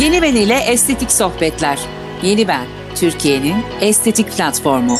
Yeni Ben ile Estetik Sohbetler. Yeni Ben, Türkiye'nin estetik platformu.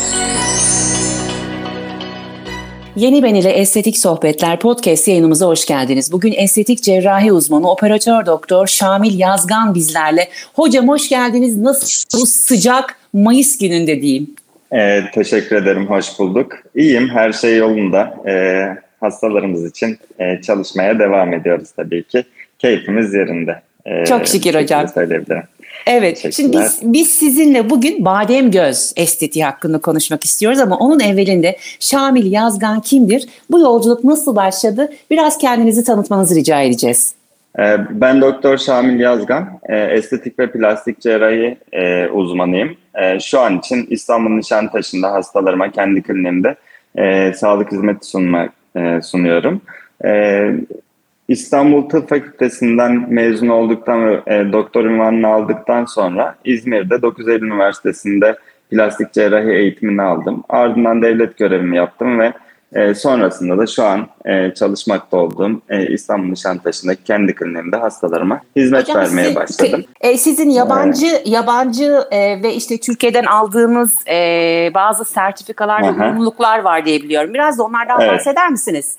Yeni Ben ile Estetik Sohbetler podcast yayınımıza hoş geldiniz. Bugün estetik cerrahi uzmanı operatör doktor Şamil Yazgan bizlerle. Hocam hoş geldiniz. Nasıl bu sıcak Mayıs gününde diyeyim? Ee, teşekkür ederim, hoş bulduk. İyiyim, her şey yolunda. Ee, hastalarımız için e, çalışmaya devam ediyoruz tabii ki. Keyfimiz yerinde. Ee, Çok şükür hocam. Söyleyebilirim. Evet. Şimdi biz, biz sizinle bugün badem göz estetiği hakkında konuşmak istiyoruz ama onun evvelinde Şamil Yazgan kimdir? Bu yolculuk nasıl başladı? Biraz kendinizi tanıtmanızı rica edeceğiz. Ee, ben Doktor Şamil Yazgan, ee, estetik ve plastik cerrahi e, uzmanıyım. Şu an için İstanbul Nişantaşı'nda hastalarıma kendi kliniğimde e, sağlık hizmeti sunma, e, sunuyorum. İstanbul Tıp Fakültesinden mezun olduktan ve e, doktor ünvanını aldıktan sonra İzmir'de 9 Eylül Üniversitesi'nde plastik cerrahi eğitimini aldım. Ardından devlet görevimi yaptım ve e, sonrasında da şu an e, çalışmakta olduğum e, İstanbul Nişantaşı'ndaki kendi kliniğimde hastalarıma hizmet Hocam, vermeye sizin, başladım. E, sizin yabancı evet. yabancı e, ve işte Türkiye'den aldığınız e, bazı sertifikalar ve uyumluluklar var diye biliyorum. Biraz da onlardan evet. bahseder misiniz?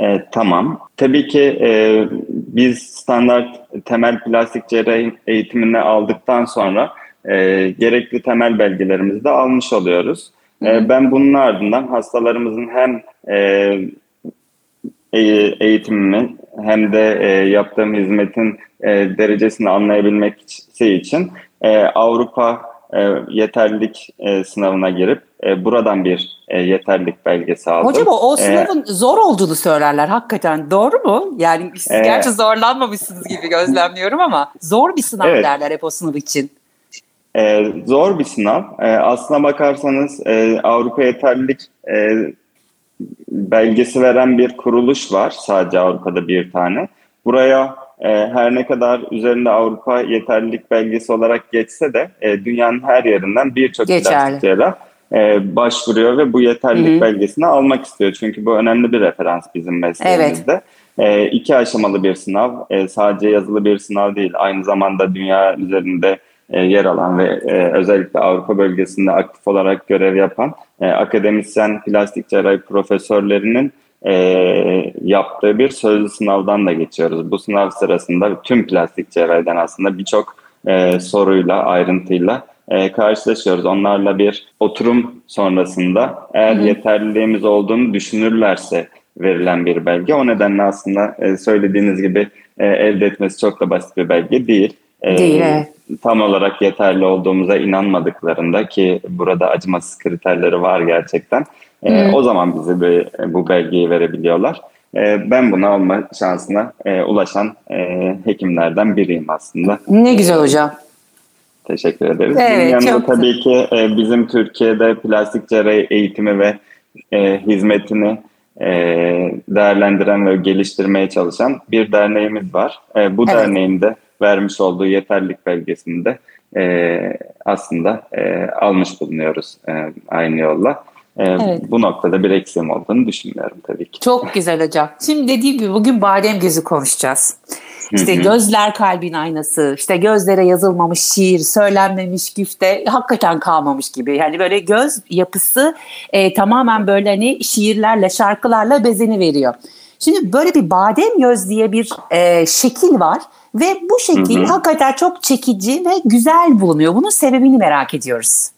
E, tamam. Tabii ki e, biz standart temel plastik cerrahi eğitimini aldıktan sonra e, gerekli temel belgelerimizi de almış oluyoruz. E, ben bunun ardından hastalarımızın hem e, e, eğitimimi hem de e, yaptığım hizmetin e, derecesini anlayabilmek için e, Avrupa e, yeterlilik e, sınavına girip e, buradan bir e, yeterlik belgesi aldım. Hocam o, o e, sınavın ee, zor olduğunu söylerler hakikaten. Doğru mu? Yani siz e, gerçi zorlanmamışsınız gibi gözlemliyorum ama zor bir sınav evet. derler hep o sınav için. E, zor bir sınav. E, aslına bakarsanız e, Avrupa yeterlilik e, belgesi veren bir kuruluş var. Sadece Avrupa'da bir tane. Buraya e, her ne kadar üzerinde Avrupa yeterlilik belgesi olarak geçse de e, dünyanın her yerinden birçok plastikçiler e, başvuruyor ve bu yeterlilik Hı-hı. belgesini almak istiyor. Çünkü bu önemli bir referans bizim mesleğimizde. Evet. E, iki aşamalı bir sınav. E, sadece yazılı bir sınav değil. Aynı zamanda dünya üzerinde yer alan ve e, özellikle Avrupa bölgesinde aktif olarak görev yapan e, akademisyen plastik cerrahi profesörlerinin e, yaptığı bir sözlü sınavdan da geçiyoruz. Bu sınav sırasında tüm plastik cerrahiden aslında birçok e, soruyla, ayrıntıyla e, karşılaşıyoruz. Onlarla bir oturum sonrasında eğer Hı-hı. yeterliliğimiz olduğunu düşünürlerse verilen bir belge. O nedenle aslında e, söylediğiniz gibi e, elde etmesi çok da basit bir belge değil. E, değil evet. Tam olarak yeterli olduğumuza inanmadıklarında ki burada acımasız kriterleri var gerçekten. E, o zaman bize bir, bu belgeyi verebiliyorlar. E, ben bunu alma şansına e, ulaşan e, hekimlerden biriyim aslında. Ne güzel hocam. Teşekkür ederiz. Evet, Bunun yanında tabii ki e, bizim Türkiye'de plastik cerrahi eğitimi ve e, hizmetini e, değerlendiren ve geliştirmeye çalışan bir derneğimiz var. E, bu evet. derneğin de vermiş olduğu yeterlik belgesini de e, aslında e, almış bulunuyoruz e, aynı yolla. Ee, evet. Bu noktada bir eksiğim olduğunu düşünmüyorum tabii ki. Çok güzel hocam. Şimdi dediğim gibi bugün badem gözü konuşacağız. İşte gözler kalbin aynası, işte gözlere yazılmamış şiir, söylenmemiş güfte hakikaten kalmamış gibi. Yani böyle göz yapısı e, tamamen böyle hani şiirlerle, şarkılarla bezeni veriyor. Şimdi böyle bir badem göz diye bir e, şekil var ve bu şekil hı hı. hakikaten çok çekici ve güzel bulunuyor. Bunun sebebini merak ediyoruz.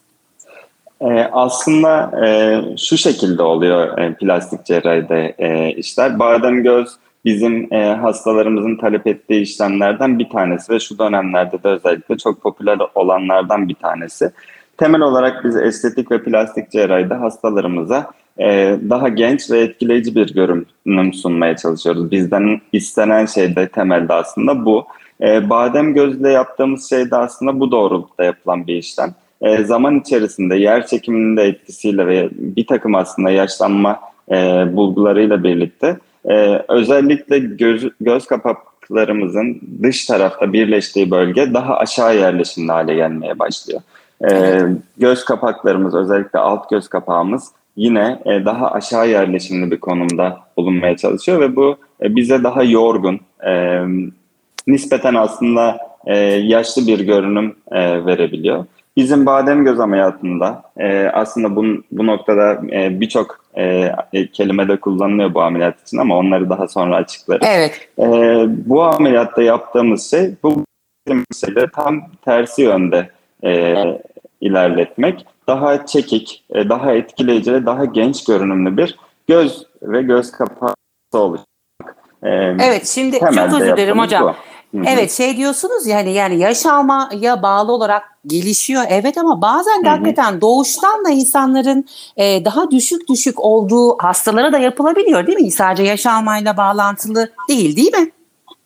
E, aslında e, şu şekilde oluyor e, plastik cerrahide e, işler. Badem göz bizim e, hastalarımızın talep ettiği işlemlerden bir tanesi ve şu dönemlerde de özellikle çok popüler olanlardan bir tanesi. Temel olarak biz estetik ve plastik cerrahide hastalarımıza e, daha genç ve etkileyici bir görünüm sunmaya çalışıyoruz. Bizden istenen şey de temelde aslında bu. E, badem gözle yaptığımız şey de aslında bu doğrultuda yapılan bir işlem. E, zaman içerisinde yer çekiminin de etkisiyle ve bir takım aslında yaşlanma e, bulgularıyla birlikte ee, özellikle göz, göz kapaklarımızın dış tarafta birleştiği bölge daha aşağı yerleşimli hale gelmeye başlıyor. Ee, göz kapaklarımız özellikle alt göz kapağımız yine e, daha aşağı yerleşimli bir konumda bulunmaya çalışıyor ve bu e, bize daha yorgun, e, nispeten aslında e, yaşlı bir görünüm e, verebiliyor. Bizim badem göz ameliyatında e, aslında bu, bu noktada e, birçok e, kelime kullanılıyor bu ameliyat için ama onları daha sonra açıklarız. Evet. E, bu ameliyatta yaptığımız şey bu şeyleri tam tersi yönde e, ilerletmek. Daha çekik, e, daha etkileyici ve daha genç görünümlü bir göz ve göz kapağı oluşturmak. E, evet şimdi çok özür dilerim hocam. Bu. Evet şey diyorsunuz yani yani yaş almaya bağlı olarak gelişiyor evet ama bazen de hakikaten doğuştan da insanların e, daha düşük düşük olduğu hastalara da yapılabiliyor değil mi? Sadece yaş almayla bağlantılı değil değil mi?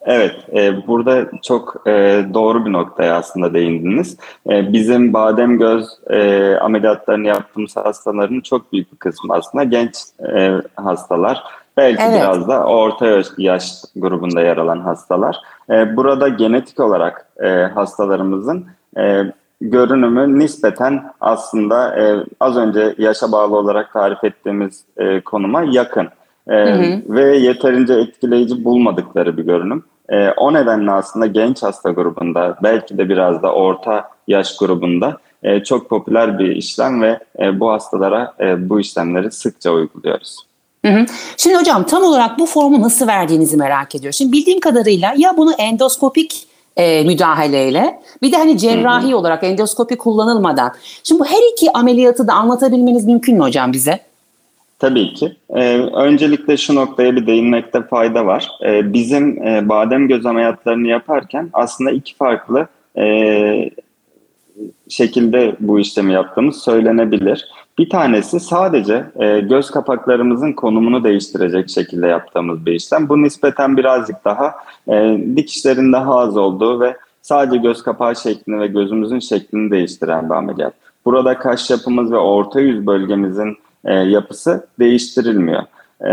Evet, e, burada çok e, doğru bir noktaya aslında değindiniz. E, bizim badem göz e, ameliyatlarını yaptığımız hastaların çok büyük bir kısmı aslında genç e, hastalar. Belki evet. biraz da orta yaş, yaş grubunda yer alan hastalar. E, burada genetik olarak e, hastalarımızın e, görünümü nispeten aslında e, az önce yaşa bağlı olarak tarif ettiğimiz e, konuma yakın. E, hı hı. Ve yeterince etkileyici bulmadıkları bir görünüm. E, o nedenle aslında genç hasta grubunda belki de biraz da orta yaş grubunda e, çok popüler bir işlem ve e, bu hastalara e, bu işlemleri sıkça uyguluyoruz. Hı hı. Şimdi hocam tam olarak bu formu nasıl verdiğinizi merak ediyorum. Şimdi bildiğim kadarıyla ya bunu endoskopik e, müdahaleyle bir de hani cerrahi hı hı. olarak endoskopi kullanılmadan. Şimdi bu her iki ameliyatı da anlatabilmeniz mümkün mü hocam bize? Tabii ki. Ee, öncelikle şu noktaya bir değinmekte fayda var. Ee, bizim e, badem göz ameliyatlarını yaparken aslında iki farklı e, şekilde bu işlemi yaptığımız söylenebilir. Bir tanesi sadece e, göz kapaklarımızın konumunu değiştirecek şekilde yaptığımız bir işlem. Bu nispeten birazcık daha e, dikişlerin daha az olduğu ve sadece göz kapağı şeklini ve gözümüzün şeklini değiştiren bir ameliyat. Burada kaş yapımız ve orta yüz bölgemizin e, yapısı değiştirilmiyor. E,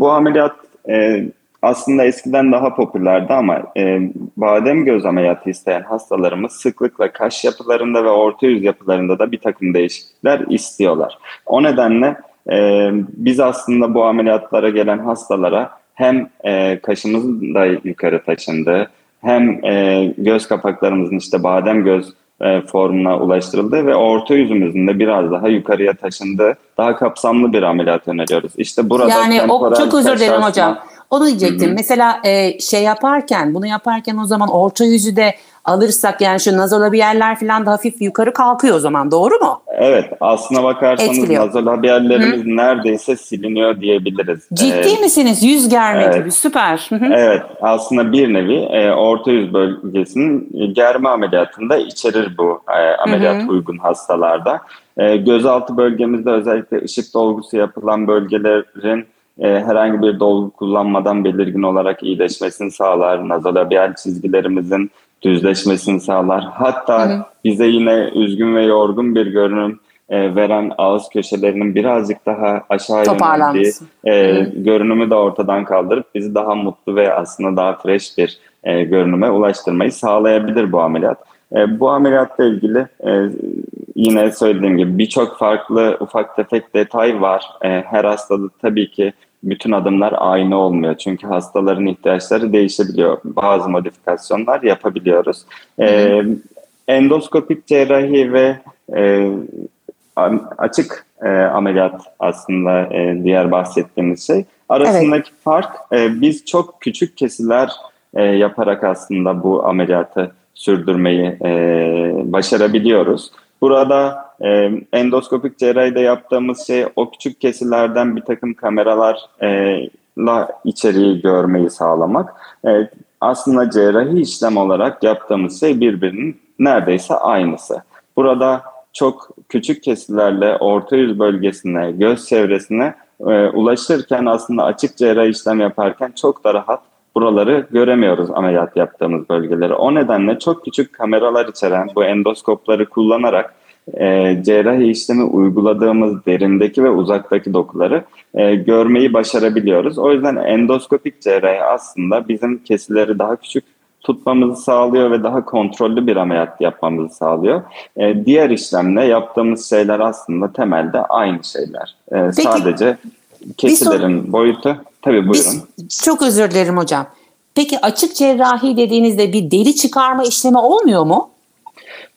bu ameliyat e, aslında eskiden daha popülerdi ama e, badem göz ameliyatı isteyen hastalarımız sıklıkla kaş yapılarında ve orta yüz yapılarında da bir takım değişiklikler istiyorlar. O nedenle e, biz aslında bu ameliyatlara gelen hastalara hem e, kaşımızın da yukarı taşındığı hem e, göz kapaklarımızın işte badem göz e, formuna ulaştırıldı ve orta yüzümüzün de biraz daha yukarıya taşındığı daha kapsamlı bir ameliyat öneriyoruz. İşte burada yani o çok özür dilerim hocam. Onu diyecektim. Hı-hı. Mesela e, şey yaparken, bunu yaparken o zaman orta yüzü de alırsak yani şu nazolabiyerler falan da hafif yukarı kalkıyor o zaman doğru mu? Evet aslına bakarsanız Etkiliyor. nazolabiyerlerimiz Hı. neredeyse siliniyor diyebiliriz. Ciddi ee, misiniz? Yüz germe evet. gibi süper. Evet aslında bir nevi e, orta yüz bölgesinin germe ameliyatında içerir bu e, ameliyat Hı-hı. uygun hastalarda. E, gözaltı bölgemizde özellikle ışık dolgusu yapılan bölgelerin e, herhangi bir dolgu kullanmadan belirgin olarak iyileşmesini sağlar. Nazolabiyal çizgilerimizin düzleşmesini sağlar. Hatta hı hı. bize yine üzgün ve yorgun bir görünüm e, veren ağız köşelerinin birazcık daha aşağı yöneldiği e, görünümü de ortadan kaldırıp bizi daha mutlu ve aslında daha fresh bir e, görünüme ulaştırmayı sağlayabilir bu ameliyat. E, bu ameliyatla ilgili e, yine söylediğim gibi birçok farklı ufak tefek detay var. E, her hastada tabii ki bütün adımlar aynı olmuyor. Çünkü hastaların ihtiyaçları değişebiliyor. Bazı modifikasyonlar yapabiliyoruz. E, endoskopik cerrahi ve e, açık e, ameliyat aslında e, diğer bahsettiğimiz şey. Arasındaki evet. fark e, biz çok küçük kesiler e, yaparak aslında bu ameliyatı sürdürmeyi e, başarabiliyoruz. Burada e, endoskopik cerrahide yaptığımız şey o küçük kesilerden bir takım kameralarla içeriği görmeyi sağlamak. E, aslında cerrahi işlem olarak yaptığımız şey birbirinin neredeyse aynısı. Burada çok küçük kesilerle orta yüz bölgesine, göz çevresine e, ulaşırken aslında açık cerrahi işlem yaparken çok da rahat buraları göremiyoruz ameliyat yaptığımız bölgeleri. O nedenle çok küçük kameralar içeren bu endoskopları kullanarak e, cerrahi işlemi uyguladığımız derindeki ve uzaktaki dokuları e, görmeyi başarabiliyoruz. O yüzden endoskopik cerrahi aslında bizim kesileri daha küçük tutmamızı sağlıyor ve daha kontrollü bir ameliyat yapmamızı sağlıyor. E, diğer işlemle yaptığımız şeyler aslında temelde aynı şeyler. E, Peki, sadece kesilerin boyutu Tabii buyurun. Bir, Çok özür dilerim hocam. Peki açık cerrahi dediğinizde bir deri çıkarma işlemi olmuyor mu?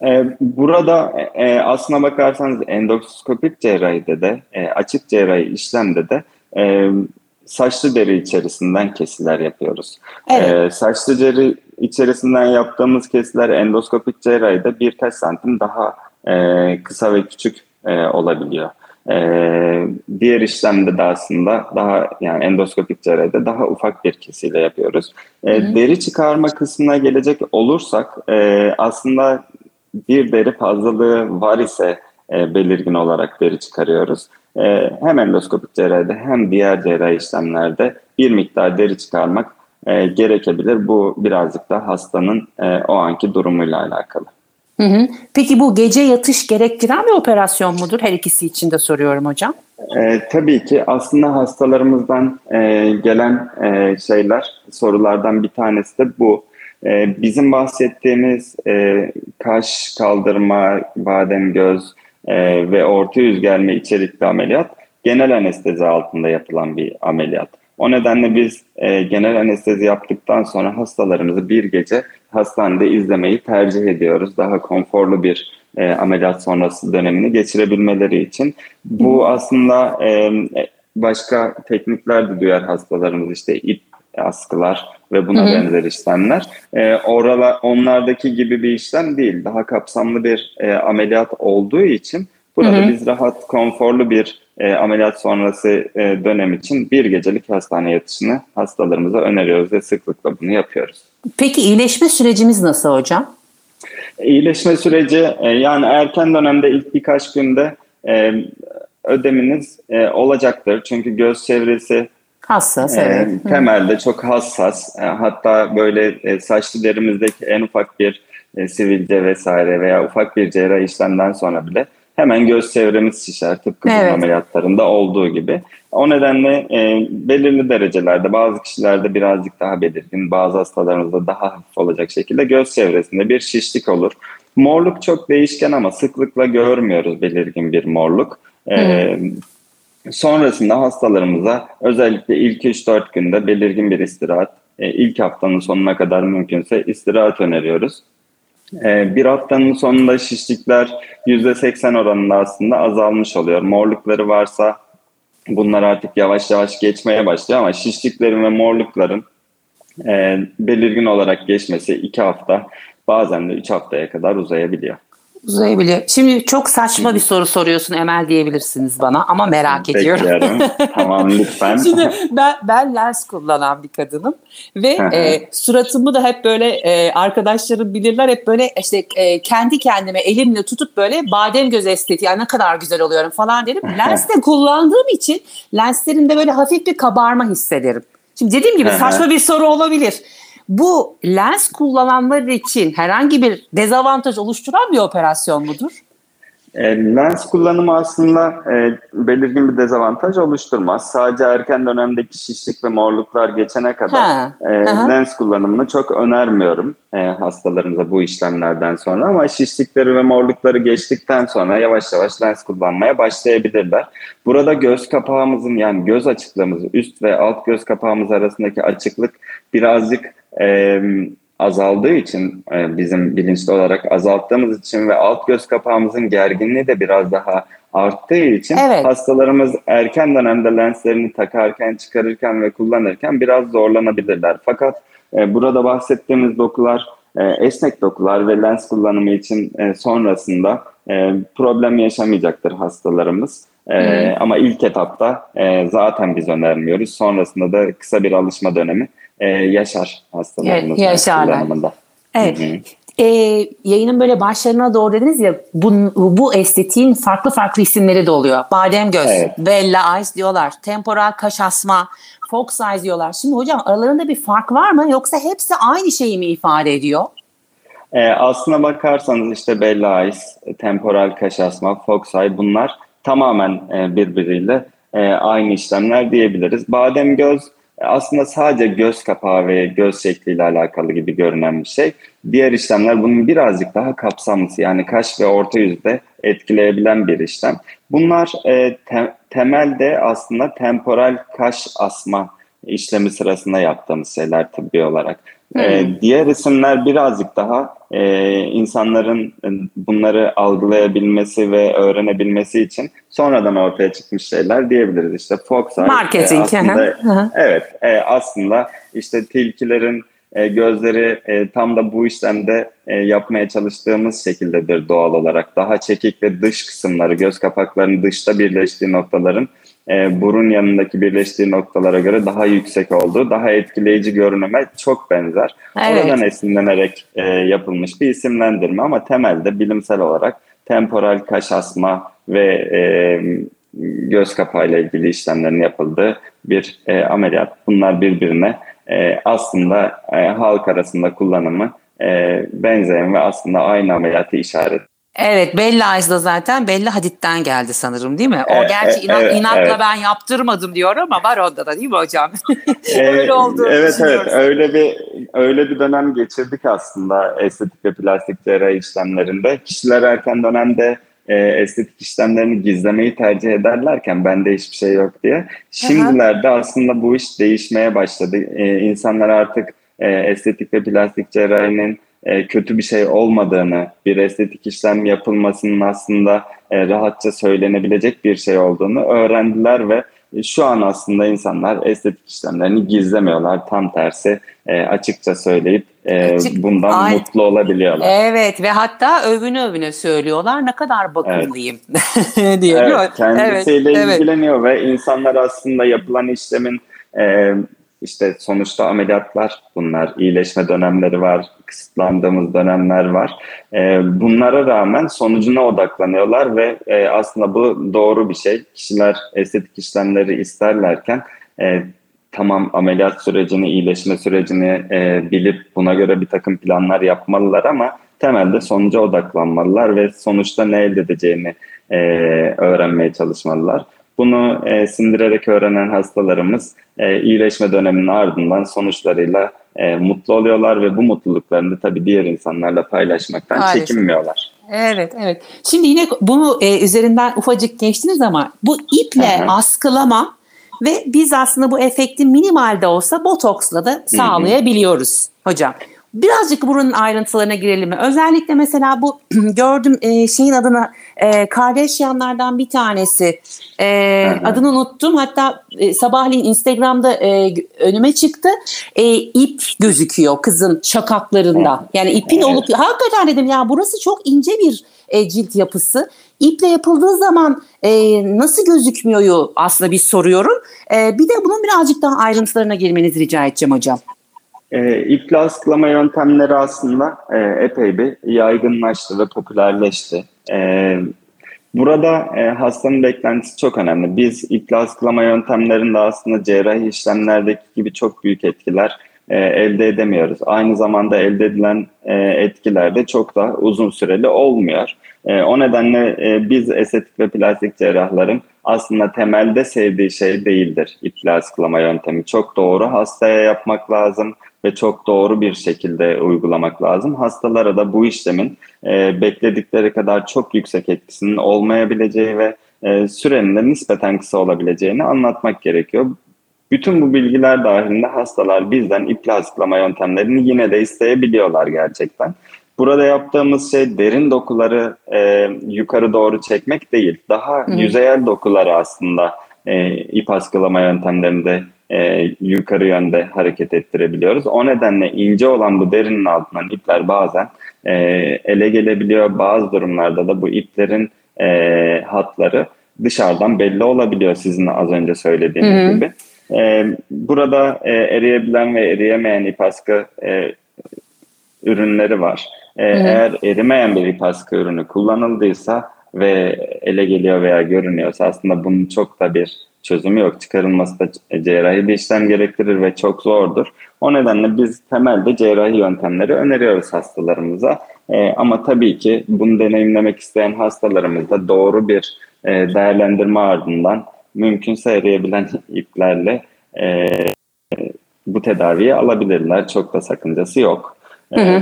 Ee, burada e, aslına bakarsanız endoskopik cerrahide de e, açık cerrahi işlemde de e, saçlı deri içerisinden kesiler yapıyoruz. Evet. E, saçlı deri içerisinden yaptığımız kesiler endoskopik cerrahide birkaç santim daha e, kısa ve küçük e, olabiliyor. E, diğer işlemde de aslında daha yani endoskopik cerrahide daha ufak bir kesiyle yapıyoruz. E, deri çıkarma kısmına gelecek olursak e, aslında bir deri fazlalığı var ise e, belirgin olarak deri çıkarıyoruz. E, hem endoskopik cerrahide hem diğer cerrahi işlemlerde bir miktar deri çıkarmak e, gerekebilir. Bu birazcık da hastanın e, o anki durumuyla alakalı. Hı hı. Peki bu gece yatış gerektiren bir operasyon mudur? Her ikisi için de soruyorum hocam. E, tabii ki aslında hastalarımızdan e, gelen e, şeyler, sorulardan bir tanesi de bu. E, bizim bahsettiğimiz e, kaş kaldırma, badem göz e, ve orta yüz germe içerikli ameliyat genel anestezi altında yapılan bir ameliyat. O nedenle biz e, genel anestezi yaptıktan sonra hastalarımızı bir gece hastanede izlemeyi tercih ediyoruz. Daha konforlu bir e, ameliyat sonrası dönemini geçirebilmeleri için. Bu aslında e, başka teknikler de duyar hastalarımız işte ip askılar ve buna Hı-hı. benzer işlemler. E, orala, onlardaki gibi bir işlem değil. Daha kapsamlı bir e, ameliyat olduğu için burada Hı-hı. biz rahat, konforlu bir e, ameliyat sonrası e, dönem için bir gecelik hastane yatışını hastalarımıza öneriyoruz ve sıklıkla bunu yapıyoruz. Peki iyileşme sürecimiz nasıl hocam? İyileşme süreci e, yani erken dönemde ilk birkaç günde e, ödeminiz e, olacaktır. Çünkü göz çevresi Hassas, e, evet. E, temelde çok hassas. E, hatta böyle e, derimizdeki en ufak bir e, sivilce vesaire veya ufak bir cerrah işlemden sonra bile hemen göz çevremiz şişer tıpkı evet. ameliyatlarında olduğu gibi. O nedenle e, belirli derecelerde bazı kişilerde birazcık daha belirgin bazı hastalarımızda daha hafif olacak şekilde göz çevresinde bir şişlik olur. Morluk çok değişken ama sıklıkla görmüyoruz belirgin bir morluk. E, sonrasında hastalarımıza özellikle ilk 3-4 günde belirgin bir istirahat, e, ilk haftanın sonuna kadar mümkünse istirahat öneriyoruz. Ee, bir haftanın sonunda şişlikler %80 oranında aslında azalmış oluyor. Morlukları varsa bunlar artık yavaş yavaş geçmeye başlıyor ama şişliklerin ve morlukların e, belirgin olarak geçmesi 2 hafta bazen de 3 haftaya kadar uzayabiliyor uzayabiliyor. Şimdi çok saçma bir soru soruyorsun Emel diyebilirsiniz bana ama merak ediyorum. tamam lütfen. Şimdi ben, ben lens kullanan bir kadınım ve e, suratımı da hep böyle e, arkadaşlarım bilirler hep böyle işte e, kendi kendime elimle tutup böyle badem göz estetiği yani ne kadar güzel oluyorum falan derim. Lens de kullandığım için lenslerinde böyle hafif bir kabarma hissederim. Şimdi dediğim gibi saçma bir soru olabilir. Bu lens kullananlar için herhangi bir dezavantaj oluşturan bir operasyon mudur? E, lens kullanımı aslında e, belirgin bir dezavantaj oluşturmaz. Sadece erken dönemdeki şişlik ve morluklar geçene kadar e, lens kullanımını çok önermiyorum e, hastalarımıza bu işlemlerden sonra. Ama şişlikleri ve morlukları geçtikten sonra yavaş yavaş lens kullanmaya başlayabilirler. Burada göz kapağımızın yani göz açıklığımız üst ve alt göz kapağımız arasındaki açıklık birazcık e, azaldığı için e, bizim bilinçli olarak azalttığımız için ve alt göz kapağımızın gerginliği de biraz daha arttığı için evet. hastalarımız erken dönemde lenslerini takarken, çıkarırken ve kullanırken biraz zorlanabilirler. Fakat e, burada bahsettiğimiz dokular e, esnek dokular ve lens kullanımı için sonrasında problem yaşamayacaktır hastalarımız. E, ama ilk etapta e, zaten biz önermiyoruz. Sonrasında da kısa bir alışma dönemi e, yaşar hastalarımız. Yaşarlar. Evet. Hı-hı. E, yayının böyle başlarına doğru dediniz ya bu, bu estetiğin farklı farklı isimleri de oluyor. Badem göz, evet. Bella Eyes diyorlar. Temporal kaş asma, Fox Eyes diyorlar. Şimdi hocam aralarında bir fark var mı yoksa hepsi aynı şeyi mi ifade ediyor? E, aslına bakarsanız işte Bella Eyes, temporal kaş asma, Fox Eye bunlar tamamen e, birbiriyle e, aynı işlemler diyebiliriz. Badem göz aslında sadece göz kapağı ve göz şekliyle alakalı gibi görünen bir şey. Diğer işlemler bunun birazcık daha kapsamlısı yani kaş ve orta yüzde etkileyebilen bir işlem. Bunlar e, te, temelde aslında temporal kaş asma işlemi sırasında yaptığımız şeyler tıbbi olarak. Hmm. E, diğer isimler birazcık daha e, insanların bunları algılayabilmesi ve öğrenebilmesi için sonradan ortaya çıkmış şeyler diyebiliriz. İşte Fox Marketing. E, aslında, evet e, aslında işte tilkilerin e, gözleri e, tam da bu işlemde e, yapmaya çalıştığımız şekildedir doğal olarak. Daha çekik ve dış kısımları, göz kapaklarının dışta birleştiği noktaların e, burun yanındaki birleştiği noktalara göre daha yüksek olduğu, daha etkileyici görünüme çok benzer. Evet. Oradan esinlenerek e, yapılmış bir isimlendirme ama temelde bilimsel olarak temporal kaş asma ve e, göz kapağıyla ilgili işlemlerin yapıldığı bir e, ameliyat. Bunlar birbirine e, aslında e, halk arasında kullanımı e, benzeyen ve aslında aynı ameliyatı işaret Evet Bella Eyes da zaten Bella Hadid'den geldi sanırım değil mi? O e, gerçi inan, evet, inatla evet. ben yaptırmadım diyor ama var onda da değil mi hocam? öyle oldu. Evet evet öyle bir öyle bir dönem geçirdik aslında estetik ve plastik cerrahi işlemlerinde. Kişiler erken dönemde e, estetik işlemlerini gizlemeyi tercih ederlerken bende hiçbir şey yok diye. Şimdilerde Aha. aslında bu iş değişmeye başladı. E, insanlar artık e, estetik ve plastik cerrahinin e, kötü bir şey olmadığını, bir estetik işlem yapılmasının aslında e, rahatça söylenebilecek bir şey olduğunu öğrendiler ve şu an aslında insanlar estetik işlemlerini gizlemiyorlar. Tam tersi e, açıkça söyleyip e, Açık, bundan ay, mutlu olabiliyorlar. Evet ve hatta övünü övünü söylüyorlar. Ne kadar bakımlıyım evet. diye. Evet, kendisiyle evet, ilgileniyor evet. ve insanlar aslında yapılan işlemin e, işte sonuçta ameliyatlar bunlar, iyileşme dönemleri var, kısıtlandığımız dönemler var. E, bunlara rağmen sonucuna odaklanıyorlar ve e, aslında bu doğru bir şey. Kişiler estetik işlemleri isterlerken e, tamam ameliyat sürecini, iyileşme sürecini e, bilip buna göre bir takım planlar yapmalılar ama temelde sonuca odaklanmalılar ve sonuçta ne elde edeceğini öğrenmeye çalışmalılar. Bunu e, sindirerek öğrenen hastalarımız e, iyileşme döneminin ardından sonuçlarıyla e, mutlu oluyorlar ve bu mutluluklarını tabii diğer insanlarla paylaşmaktan Maalesef. çekinmiyorlar. Evet, evet. Şimdi yine bunu e, üzerinden ufacık geçtiniz ama bu iple Hı-hı. askılama ve biz aslında bu efekti minimalde olsa botoksla da sağlayabiliyoruz Hı-hı. hocam. Birazcık bunun ayrıntılarına girelim mi? Özellikle mesela bu gördüm e, şeyin adına e, Kardashianlardan bir tanesi. E, adını unuttum. Hatta e, sabahleyin Instagram'da e, önüme çıktı. E, ip gözüküyor kızın şakaklarında. Yani ipin olup hakikaten dedim ya burası çok ince bir e, cilt yapısı. İple yapıldığı zaman e, nasıl gözükmüyor aslında bir soruyorum. E, bir de bunun birazcık daha ayrıntılarına girmenizi rica edeceğim hocam. E, iple askılama yöntemleri aslında e, epey bir yaygınlaştı ve popülerleşti. E, burada e, hastanın beklentisi çok önemli. Biz iple yöntemlerinde aslında cerrahi işlemlerdeki gibi çok büyük etkiler e, elde edemiyoruz. Aynı zamanda elde edilen e, etkiler de çok da uzun süreli olmuyor. E, o nedenle e, biz estetik ve plastik cerrahların aslında temelde sevdiği şey değildir iple yöntemi. Çok doğru hastaya yapmak lazım ve çok doğru bir şekilde uygulamak lazım. Hastalara da bu işlemin e, bekledikleri kadar çok yüksek etkisinin olmayabileceği ve e, sürenin de nispeten kısa olabileceğini anlatmak gerekiyor. Bütün bu bilgiler dahilinde hastalar bizden iple askılama yöntemlerini yine de isteyebiliyorlar gerçekten. Burada yaptığımız şey derin dokuları e, yukarı doğru çekmek değil. Daha hmm. yüzeyel dokuları aslında e, ip askılama yöntemlerinde e, yukarı yönde hareket ettirebiliyoruz. O nedenle ince olan bu derinin altından ipler bazen e, ele gelebiliyor. Bazı durumlarda da bu iplerin e, hatları dışarıdan belli olabiliyor sizin az önce söylediğiniz Hı-hı. gibi. E, burada e, eriyebilen ve eriyemeyen ip askı e, ürünleri var. E, eğer erimeyen bir ip askı ürünü kullanıldıysa ve ele geliyor veya görünüyorsa aslında bunun çok da bir çözümü yok. Çıkarılması da cerrahi bir işlem gerektirir ve çok zordur. O nedenle biz temelde cerrahi yöntemleri öneriyoruz hastalarımıza. E, ama tabii ki bunu deneyimlemek isteyen hastalarımız da doğru bir e, değerlendirme ardından mümkünse eriyebilen iplerle e, bu tedaviyi alabilirler. Çok da sakıncası yok. E,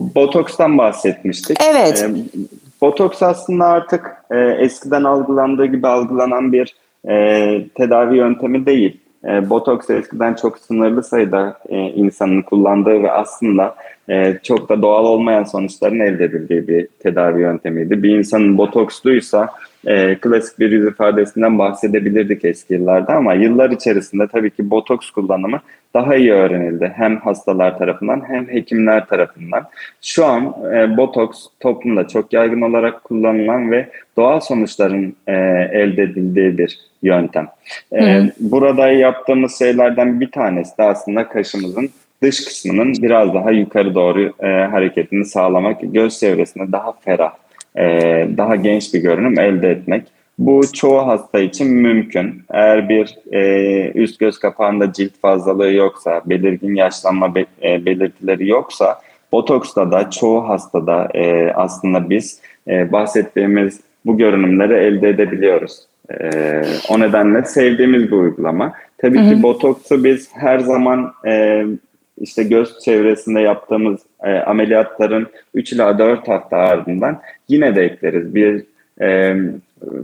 botokstan bahsetmiştik. Evet. E, botoks aslında artık e, eskiden algılandığı gibi algılanan bir e, tedavi yöntemi değil. e, botoks eskiden çok sınırlı sayıda e, insanın kullandığı ve aslında e, çok da doğal olmayan sonuçların elde edildiği bir tedavi yöntemiydi. Bir insanın botoksluysa e, klasik bir yüz ifadesinden bahsedebilirdik eski yıllarda ama yıllar içerisinde tabii ki botoks kullanımı daha iyi öğrenildi. Hem hastalar tarafından hem hekimler tarafından. Şu an e, botoks toplumda çok yaygın olarak kullanılan ve doğal sonuçların e, elde edildiği bir yöntem. E, burada yaptığımız şeylerden bir tanesi de aslında kaşımızın dış kısmının biraz daha yukarı doğru e, hareketini sağlamak, göz çevresinde daha ferah, e, daha genç bir görünüm elde etmek. Bu çoğu hasta için mümkün. Eğer bir e, üst göz kapağında cilt fazlalığı yoksa, belirgin yaşlanma be, e, belirtileri yoksa, botoksla da çoğu hastada e, aslında biz e, bahsettiğimiz bu görünümleri elde edebiliyoruz. E, o nedenle sevdiğimiz bir uygulama. Tabii hı hı. ki botoksu biz her zaman e, işte göz çevresinde yaptığımız e, ameliyatların 3 ila 4 hafta ardından yine de ekleriz. Bir e,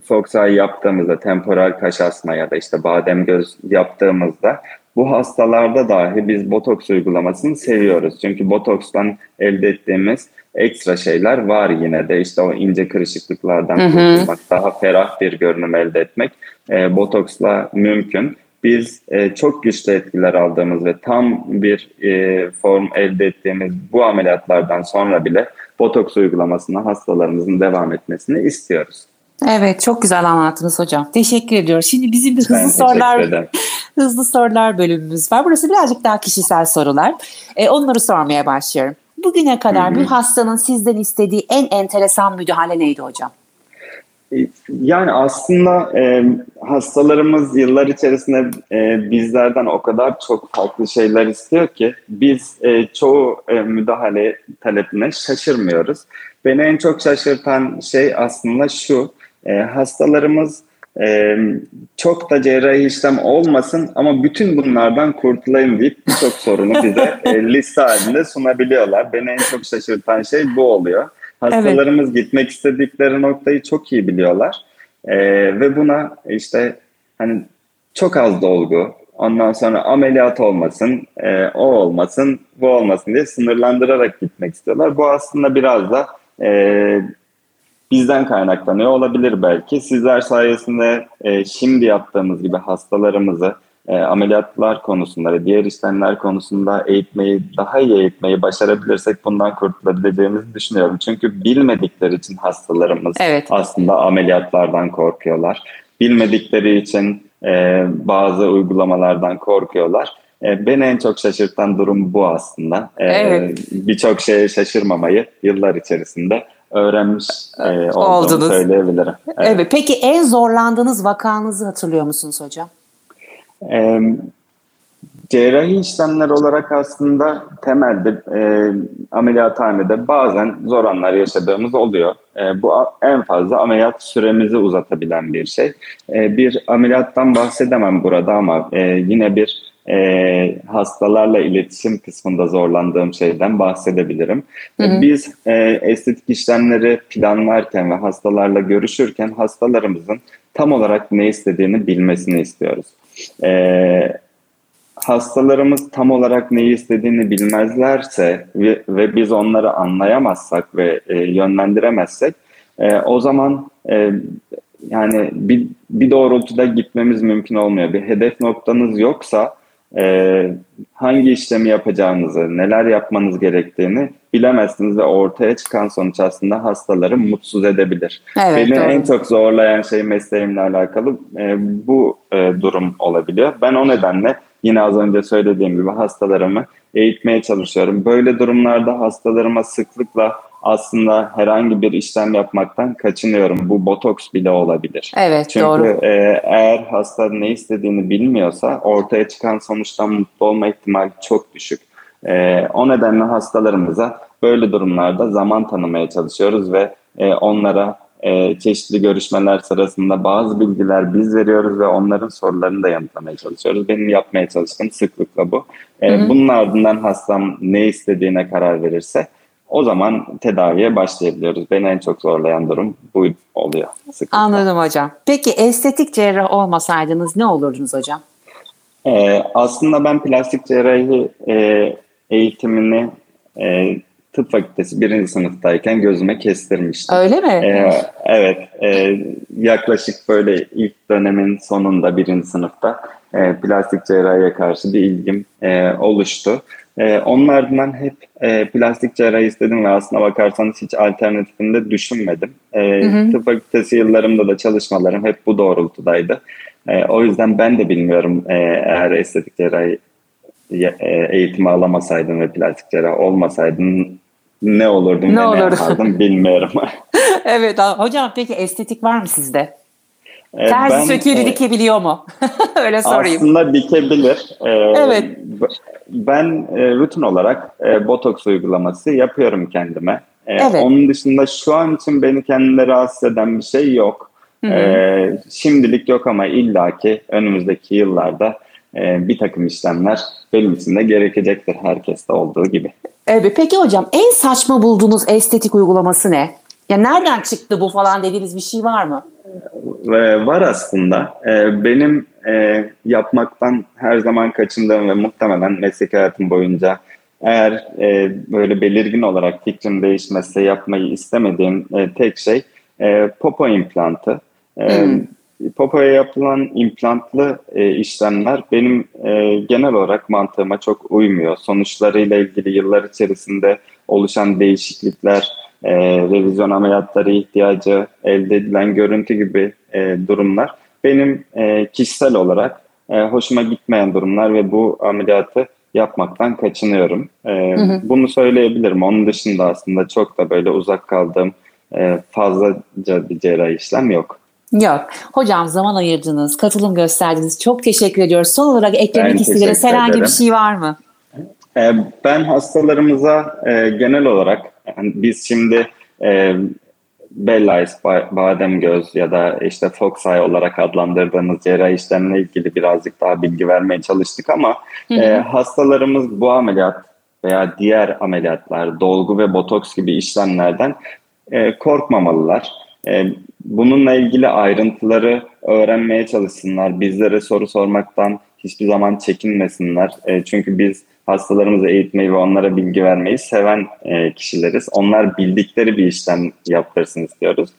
Fox Eye yaptığımızda, temporal kaş asma ya da işte badem göz yaptığımızda bu hastalarda dahi biz botoks uygulamasını seviyoruz. Çünkü botokstan elde ettiğimiz ekstra şeyler var yine de işte o ince kırışıklıklardan kurtulmak, daha ferah bir görünüm elde etmek e, botoksla mümkün biz e, çok güçlü etkiler aldığımız ve tam bir e, form elde ettiğimiz bu ameliyatlardan sonra bile botoks uygulamasına hastalarımızın devam etmesini istiyoruz. Evet çok güzel anlattınız hocam. Teşekkür ediyoruz. Şimdi bizim bir hızlı sorular hızlı sorular bölümümüz var. Burası birazcık daha kişisel sorular. E, onları sormaya başlıyorum. Bugüne kadar Hı-hı. bir hastanın sizden istediği en enteresan müdahale neydi hocam? Yani aslında e, hastalarımız yıllar içerisinde e, bizlerden o kadar çok farklı şeyler istiyor ki biz e, çoğu e, müdahale talepine şaşırmıyoruz. Beni en çok şaşırtan şey aslında şu, e, hastalarımız e, çok da cerrahi işlem olmasın ama bütün bunlardan kurtulayım deyip birçok sorunu bize e, liste halinde sunabiliyorlar. Beni en çok şaşırtan şey bu oluyor. Hastalarımız evet. gitmek istedikleri noktayı çok iyi biliyorlar. Ee, ve buna işte hani çok az dolgu, ondan sonra ameliyat olmasın, e, o olmasın, bu olmasın diye sınırlandırarak gitmek istiyorlar. Bu aslında biraz da e, bizden kaynaklanıyor olabilir belki. Sizler sayesinde e, şimdi yaptığımız gibi hastalarımızı e, ameliyatlar konusunda ve diğer işlemler konusunda eğitmeyi, daha iyi eğitmeyi başarabilirsek bundan kurtulabileceğimizi düşünüyorum. Çünkü bilmedikleri için hastalarımız evet. aslında ameliyatlardan korkuyorlar. Bilmedikleri için e, bazı uygulamalardan korkuyorlar. E, beni en çok şaşırtan durum bu aslında. E, evet. Birçok şeye şaşırmamayı yıllar içerisinde öğrenmiş e, olduğumu Oldunuz. söyleyebilirim. Evet. evet. Peki en zorlandığınız vakanızı hatırlıyor musunuz hocam? E, cerrahi işlemler olarak aslında temelde e, ameliyathanede bazen zor anlar yaşadığımız oluyor. E, bu en fazla ameliyat süremizi uzatabilen bir şey. E, bir ameliyattan bahsedemem burada ama e, yine bir e, hastalarla iletişim kısmında zorlandığım şeyden bahsedebilirim. Hı hı. Biz e, estetik işlemleri planlarken ve hastalarla görüşürken hastalarımızın tam olarak ne istediğini bilmesini istiyoruz. E, hastalarımız tam olarak neyi istediğini bilmezlerse ve, ve biz onları anlayamazsak ve e, yönlendiremezsek e, o zaman e, yani bir, bir doğrultuda gitmemiz mümkün olmuyor. Bir hedef noktanız yoksa e, hangi işlemi yapacağınızı, neler yapmanız gerektiğini bilemezsiniz ve ortaya çıkan sonuç aslında hastaları mutsuz edebilir. Evet, Beni doğru. en çok zorlayan şey mesleğimle alakalı e, bu e, durum olabiliyor. Ben o nedenle yine az önce söylediğim gibi hastalarımı eğitmeye çalışıyorum. Böyle durumlarda hastalarıma sıklıkla aslında herhangi bir işlem yapmaktan kaçınıyorum. Bu botoks bile olabilir. Evet Çünkü doğru. E, eğer hasta ne istediğini bilmiyorsa ortaya çıkan sonuçtan mutlu olma ihtimali çok düşük. E, o nedenle hastalarımıza böyle durumlarda zaman tanımaya çalışıyoruz ve e, onlara e, çeşitli görüşmeler sırasında bazı bilgiler biz veriyoruz ve onların sorularını da yanıtlamaya çalışıyoruz. Benim yapmaya çalıştığım sıklıkla bu. E, bunun ardından hastam ne istediğine karar verirse o zaman tedaviye başlayabiliyoruz. Beni en çok zorlayan durum bu oluyor. Sıklıkla. Anladım hocam. Peki estetik cerrah olmasaydınız ne olurdunuz hocam? Ee, aslında ben plastik cerrahi e, eğitimini e, tıp fakültesi birinci sınıftayken gözüme kestirmiştim. Öyle mi? Ee, evet. E, yaklaşık böyle ilk dönemin sonunda birinci sınıfta e, plastik cerrahiye karşı bir ilgim e, oluştu. E, onun ardından hep e, plastik cerrahi istedim ve aslına bakarsanız hiç alternatifinde düşünmedim. E, hı hı. Tıp fakültesi yıllarımda da çalışmalarım hep bu doğrultudaydı. E, o yüzden ben de bilmiyorum e, eğer estetik cerrahi e, eğitimi alamasaydım ve plastik cerrahi olmasaydım ne olurdum ne, ne yapardım bilmiyorum. evet hocam peki estetik var mı sizde? Terzi ben, söküğünü e, dikebiliyor mu? Öyle sorayım. Aslında dikebilir. E, evet. Ben e, rutin olarak e, botoks uygulaması yapıyorum kendime. E, evet. Onun dışında şu an için beni kendine rahatsız eden bir şey yok. Hı hı. E, şimdilik yok ama illaki önümüzdeki yıllarda e, bir takım işlemler benim için de gerekecektir herkeste olduğu gibi. Evet, peki hocam en saçma bulduğunuz estetik uygulaması ne? Ya nereden çıktı bu falan dediğiniz bir şey var mı? Ee, var aslında. Ee, benim e, yapmaktan her zaman kaçındığım ve muhtemelen meslek hayatım boyunca eğer e, böyle belirgin olarak fikrim değişmezse yapmayı istemediğim e, tek şey e, popo implantı. E, hmm. Popoya yapılan implantlı e, işlemler benim e, genel olarak mantığıma çok uymuyor. Sonuçlarıyla ilgili yıllar içerisinde oluşan değişiklikler, e, revizyon ameliyatları ihtiyacı, elde edilen görüntü gibi e, durumlar benim e, kişisel olarak e, hoşuma gitmeyen durumlar ve bu ameliyatı yapmaktan kaçınıyorum. E, hı hı. Bunu söyleyebilirim. Onun dışında aslında çok da böyle uzak kaldığım e, fazlaca bir cerrahi işlem yok. Yok. Hocam zaman ayırdınız, katılım gösterdiniz. Çok teşekkür ediyoruz. Son olarak eklemek istediğiniz herhangi bir şey var mı? E, ben hastalarımıza e, genel olarak yani biz şimdi e, Bell Eyes, badem göz ya da işte Fox Eye olarak adlandırdığımız cerrahi işlemle ilgili birazcık daha bilgi vermeye çalıştık ama hı hı. E, hastalarımız bu ameliyat veya diğer ameliyatlar, dolgu ve botoks gibi işlemlerden e, korkmamalılar. E, bununla ilgili ayrıntıları öğrenmeye çalışsınlar. Bizlere soru sormaktan hiçbir zaman çekinmesinler. E, çünkü biz hastalarımızı eğitmeyi ve onlara bilgi vermeyi seven e, kişileriz. Onlar bildikleri bir işlem yaptırsın istiyoruz.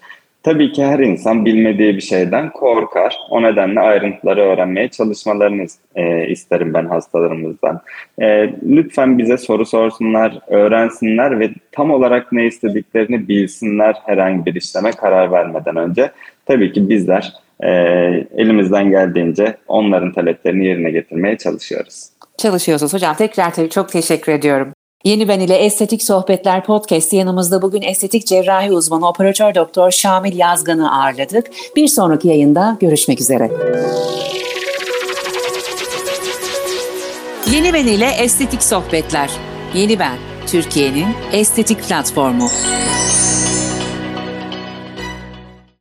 Tabii ki her insan bilmediği bir şeyden korkar. O nedenle ayrıntıları öğrenmeye çalışmalarını e, isterim ben hastalarımızdan. E, lütfen bize soru sorsunlar, öğrensinler ve tam olarak ne istediklerini bilsinler herhangi bir işleme karar vermeden önce. Tabii ki bizler e, elimizden geldiğince onların taleplerini yerine getirmeye çalışıyoruz. Çalışıyorsunuz hocam. Tekrar tabii çok teşekkür ediyorum. Yeni Ben ile Estetik Sohbetler Podcast yanımızda bugün estetik cerrahi uzmanı operatör doktor Şamil Yazgan'ı ağırladık. Bir sonraki yayında görüşmek üzere. Yeni Ben ile Estetik Sohbetler. Yeni Ben, Türkiye'nin estetik platformu.